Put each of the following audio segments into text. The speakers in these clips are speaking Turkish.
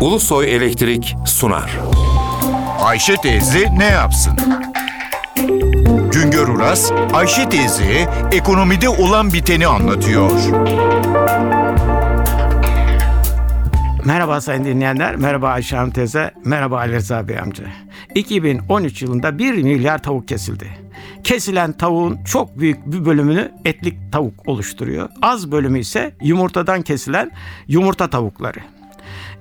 Ulusoy Elektrik sunar. Ayşe teyze ne yapsın? Güngör Uras, Ayşe teyze ekonomide olan biteni anlatıyor. Merhaba sayın dinleyenler, merhaba Ayşe Hanım teyze, merhaba Ali Rıza Bey amca. 2013 yılında 1 milyar tavuk kesildi. Kesilen tavuğun çok büyük bir bölümünü etlik tavuk oluşturuyor. Az bölümü ise yumurtadan kesilen yumurta tavukları.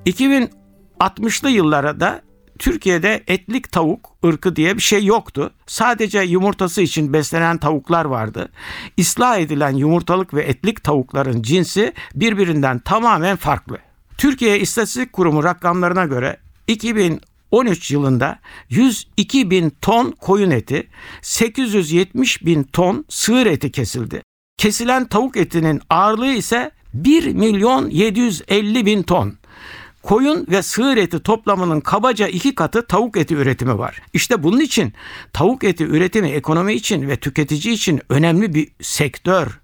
2060'lı yıllarda Türkiye'de etlik tavuk ırkı diye bir şey yoktu. Sadece yumurtası için beslenen tavuklar vardı. İslah edilen yumurtalık ve etlik tavukların cinsi birbirinden tamamen farklı. Türkiye İstatistik Kurumu rakamlarına göre 2013 yılında 102 bin ton koyun eti, 870 bin ton sığır eti kesildi. Kesilen tavuk etinin ağırlığı ise 1 milyon 750 bin ton. Koyun ve sığır eti toplamının kabaca iki katı tavuk eti üretimi var. İşte bunun için tavuk eti üretimi ekonomi için ve tüketici için önemli bir sektör.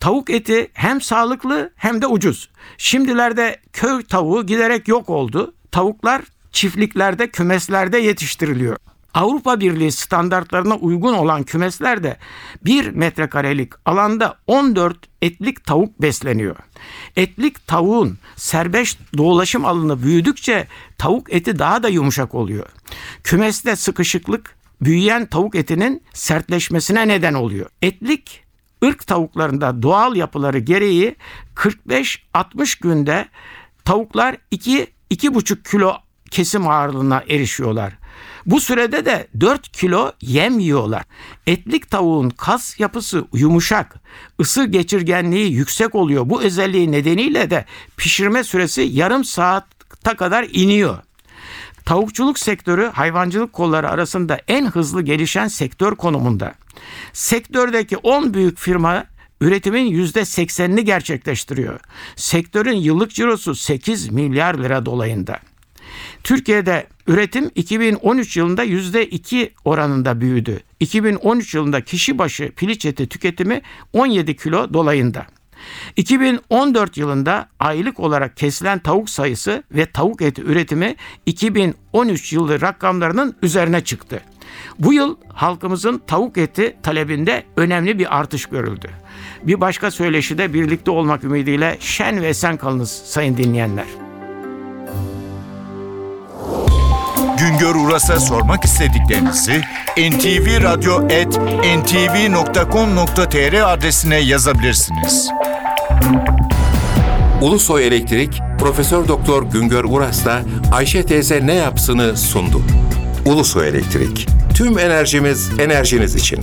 Tavuk eti hem sağlıklı hem de ucuz. Şimdilerde köy tavuğu giderek yok oldu. Tavuklar çiftliklerde, kümeslerde yetiştiriliyor. Avrupa Birliği standartlarına uygun olan kümeslerde 1 metrekarelik alanda 14 etlik tavuk besleniyor. Etlik tavuğun serbest dolaşım alanı büyüdükçe tavuk eti daha da yumuşak oluyor. Kümeste sıkışıklık büyüyen tavuk etinin sertleşmesine neden oluyor. Etlik ırk tavuklarında doğal yapıları gereği 45-60 günde tavuklar 2-2,5 kilo kesim ağırlığına erişiyorlar. Bu sürede de 4 kilo yem yiyorlar. Etlik tavuğun kas yapısı yumuşak, ısı geçirgenliği yüksek oluyor. Bu özelliği nedeniyle de pişirme süresi yarım saatte kadar iniyor. Tavukçuluk sektörü hayvancılık kolları arasında en hızlı gelişen sektör konumunda. Sektördeki 10 büyük firma üretimin %80'ini gerçekleştiriyor. Sektörün yıllık cirosu 8 milyar lira dolayında. Türkiye'de üretim 2013 yılında %2 oranında büyüdü. 2013 yılında kişi başı piliç eti tüketimi 17 kilo dolayında. 2014 yılında aylık olarak kesilen tavuk sayısı ve tavuk eti üretimi 2013 yılı rakamlarının üzerine çıktı. Bu yıl halkımızın tavuk eti talebinde önemli bir artış görüldü. Bir başka söyleşide birlikte olmak ümidiyle şen ve esen kalınız sayın dinleyenler. Güngör Uras'a sormak istediklerinizi ntvradio.ntv.com.tr adresine yazabilirsiniz. Ulusoy Elektrik Profesör Doktor Güngör Uras'la Ayşe teyze ne yapsını sundu. Ulusoy Elektrik. Tüm enerjimiz enerjiniz için.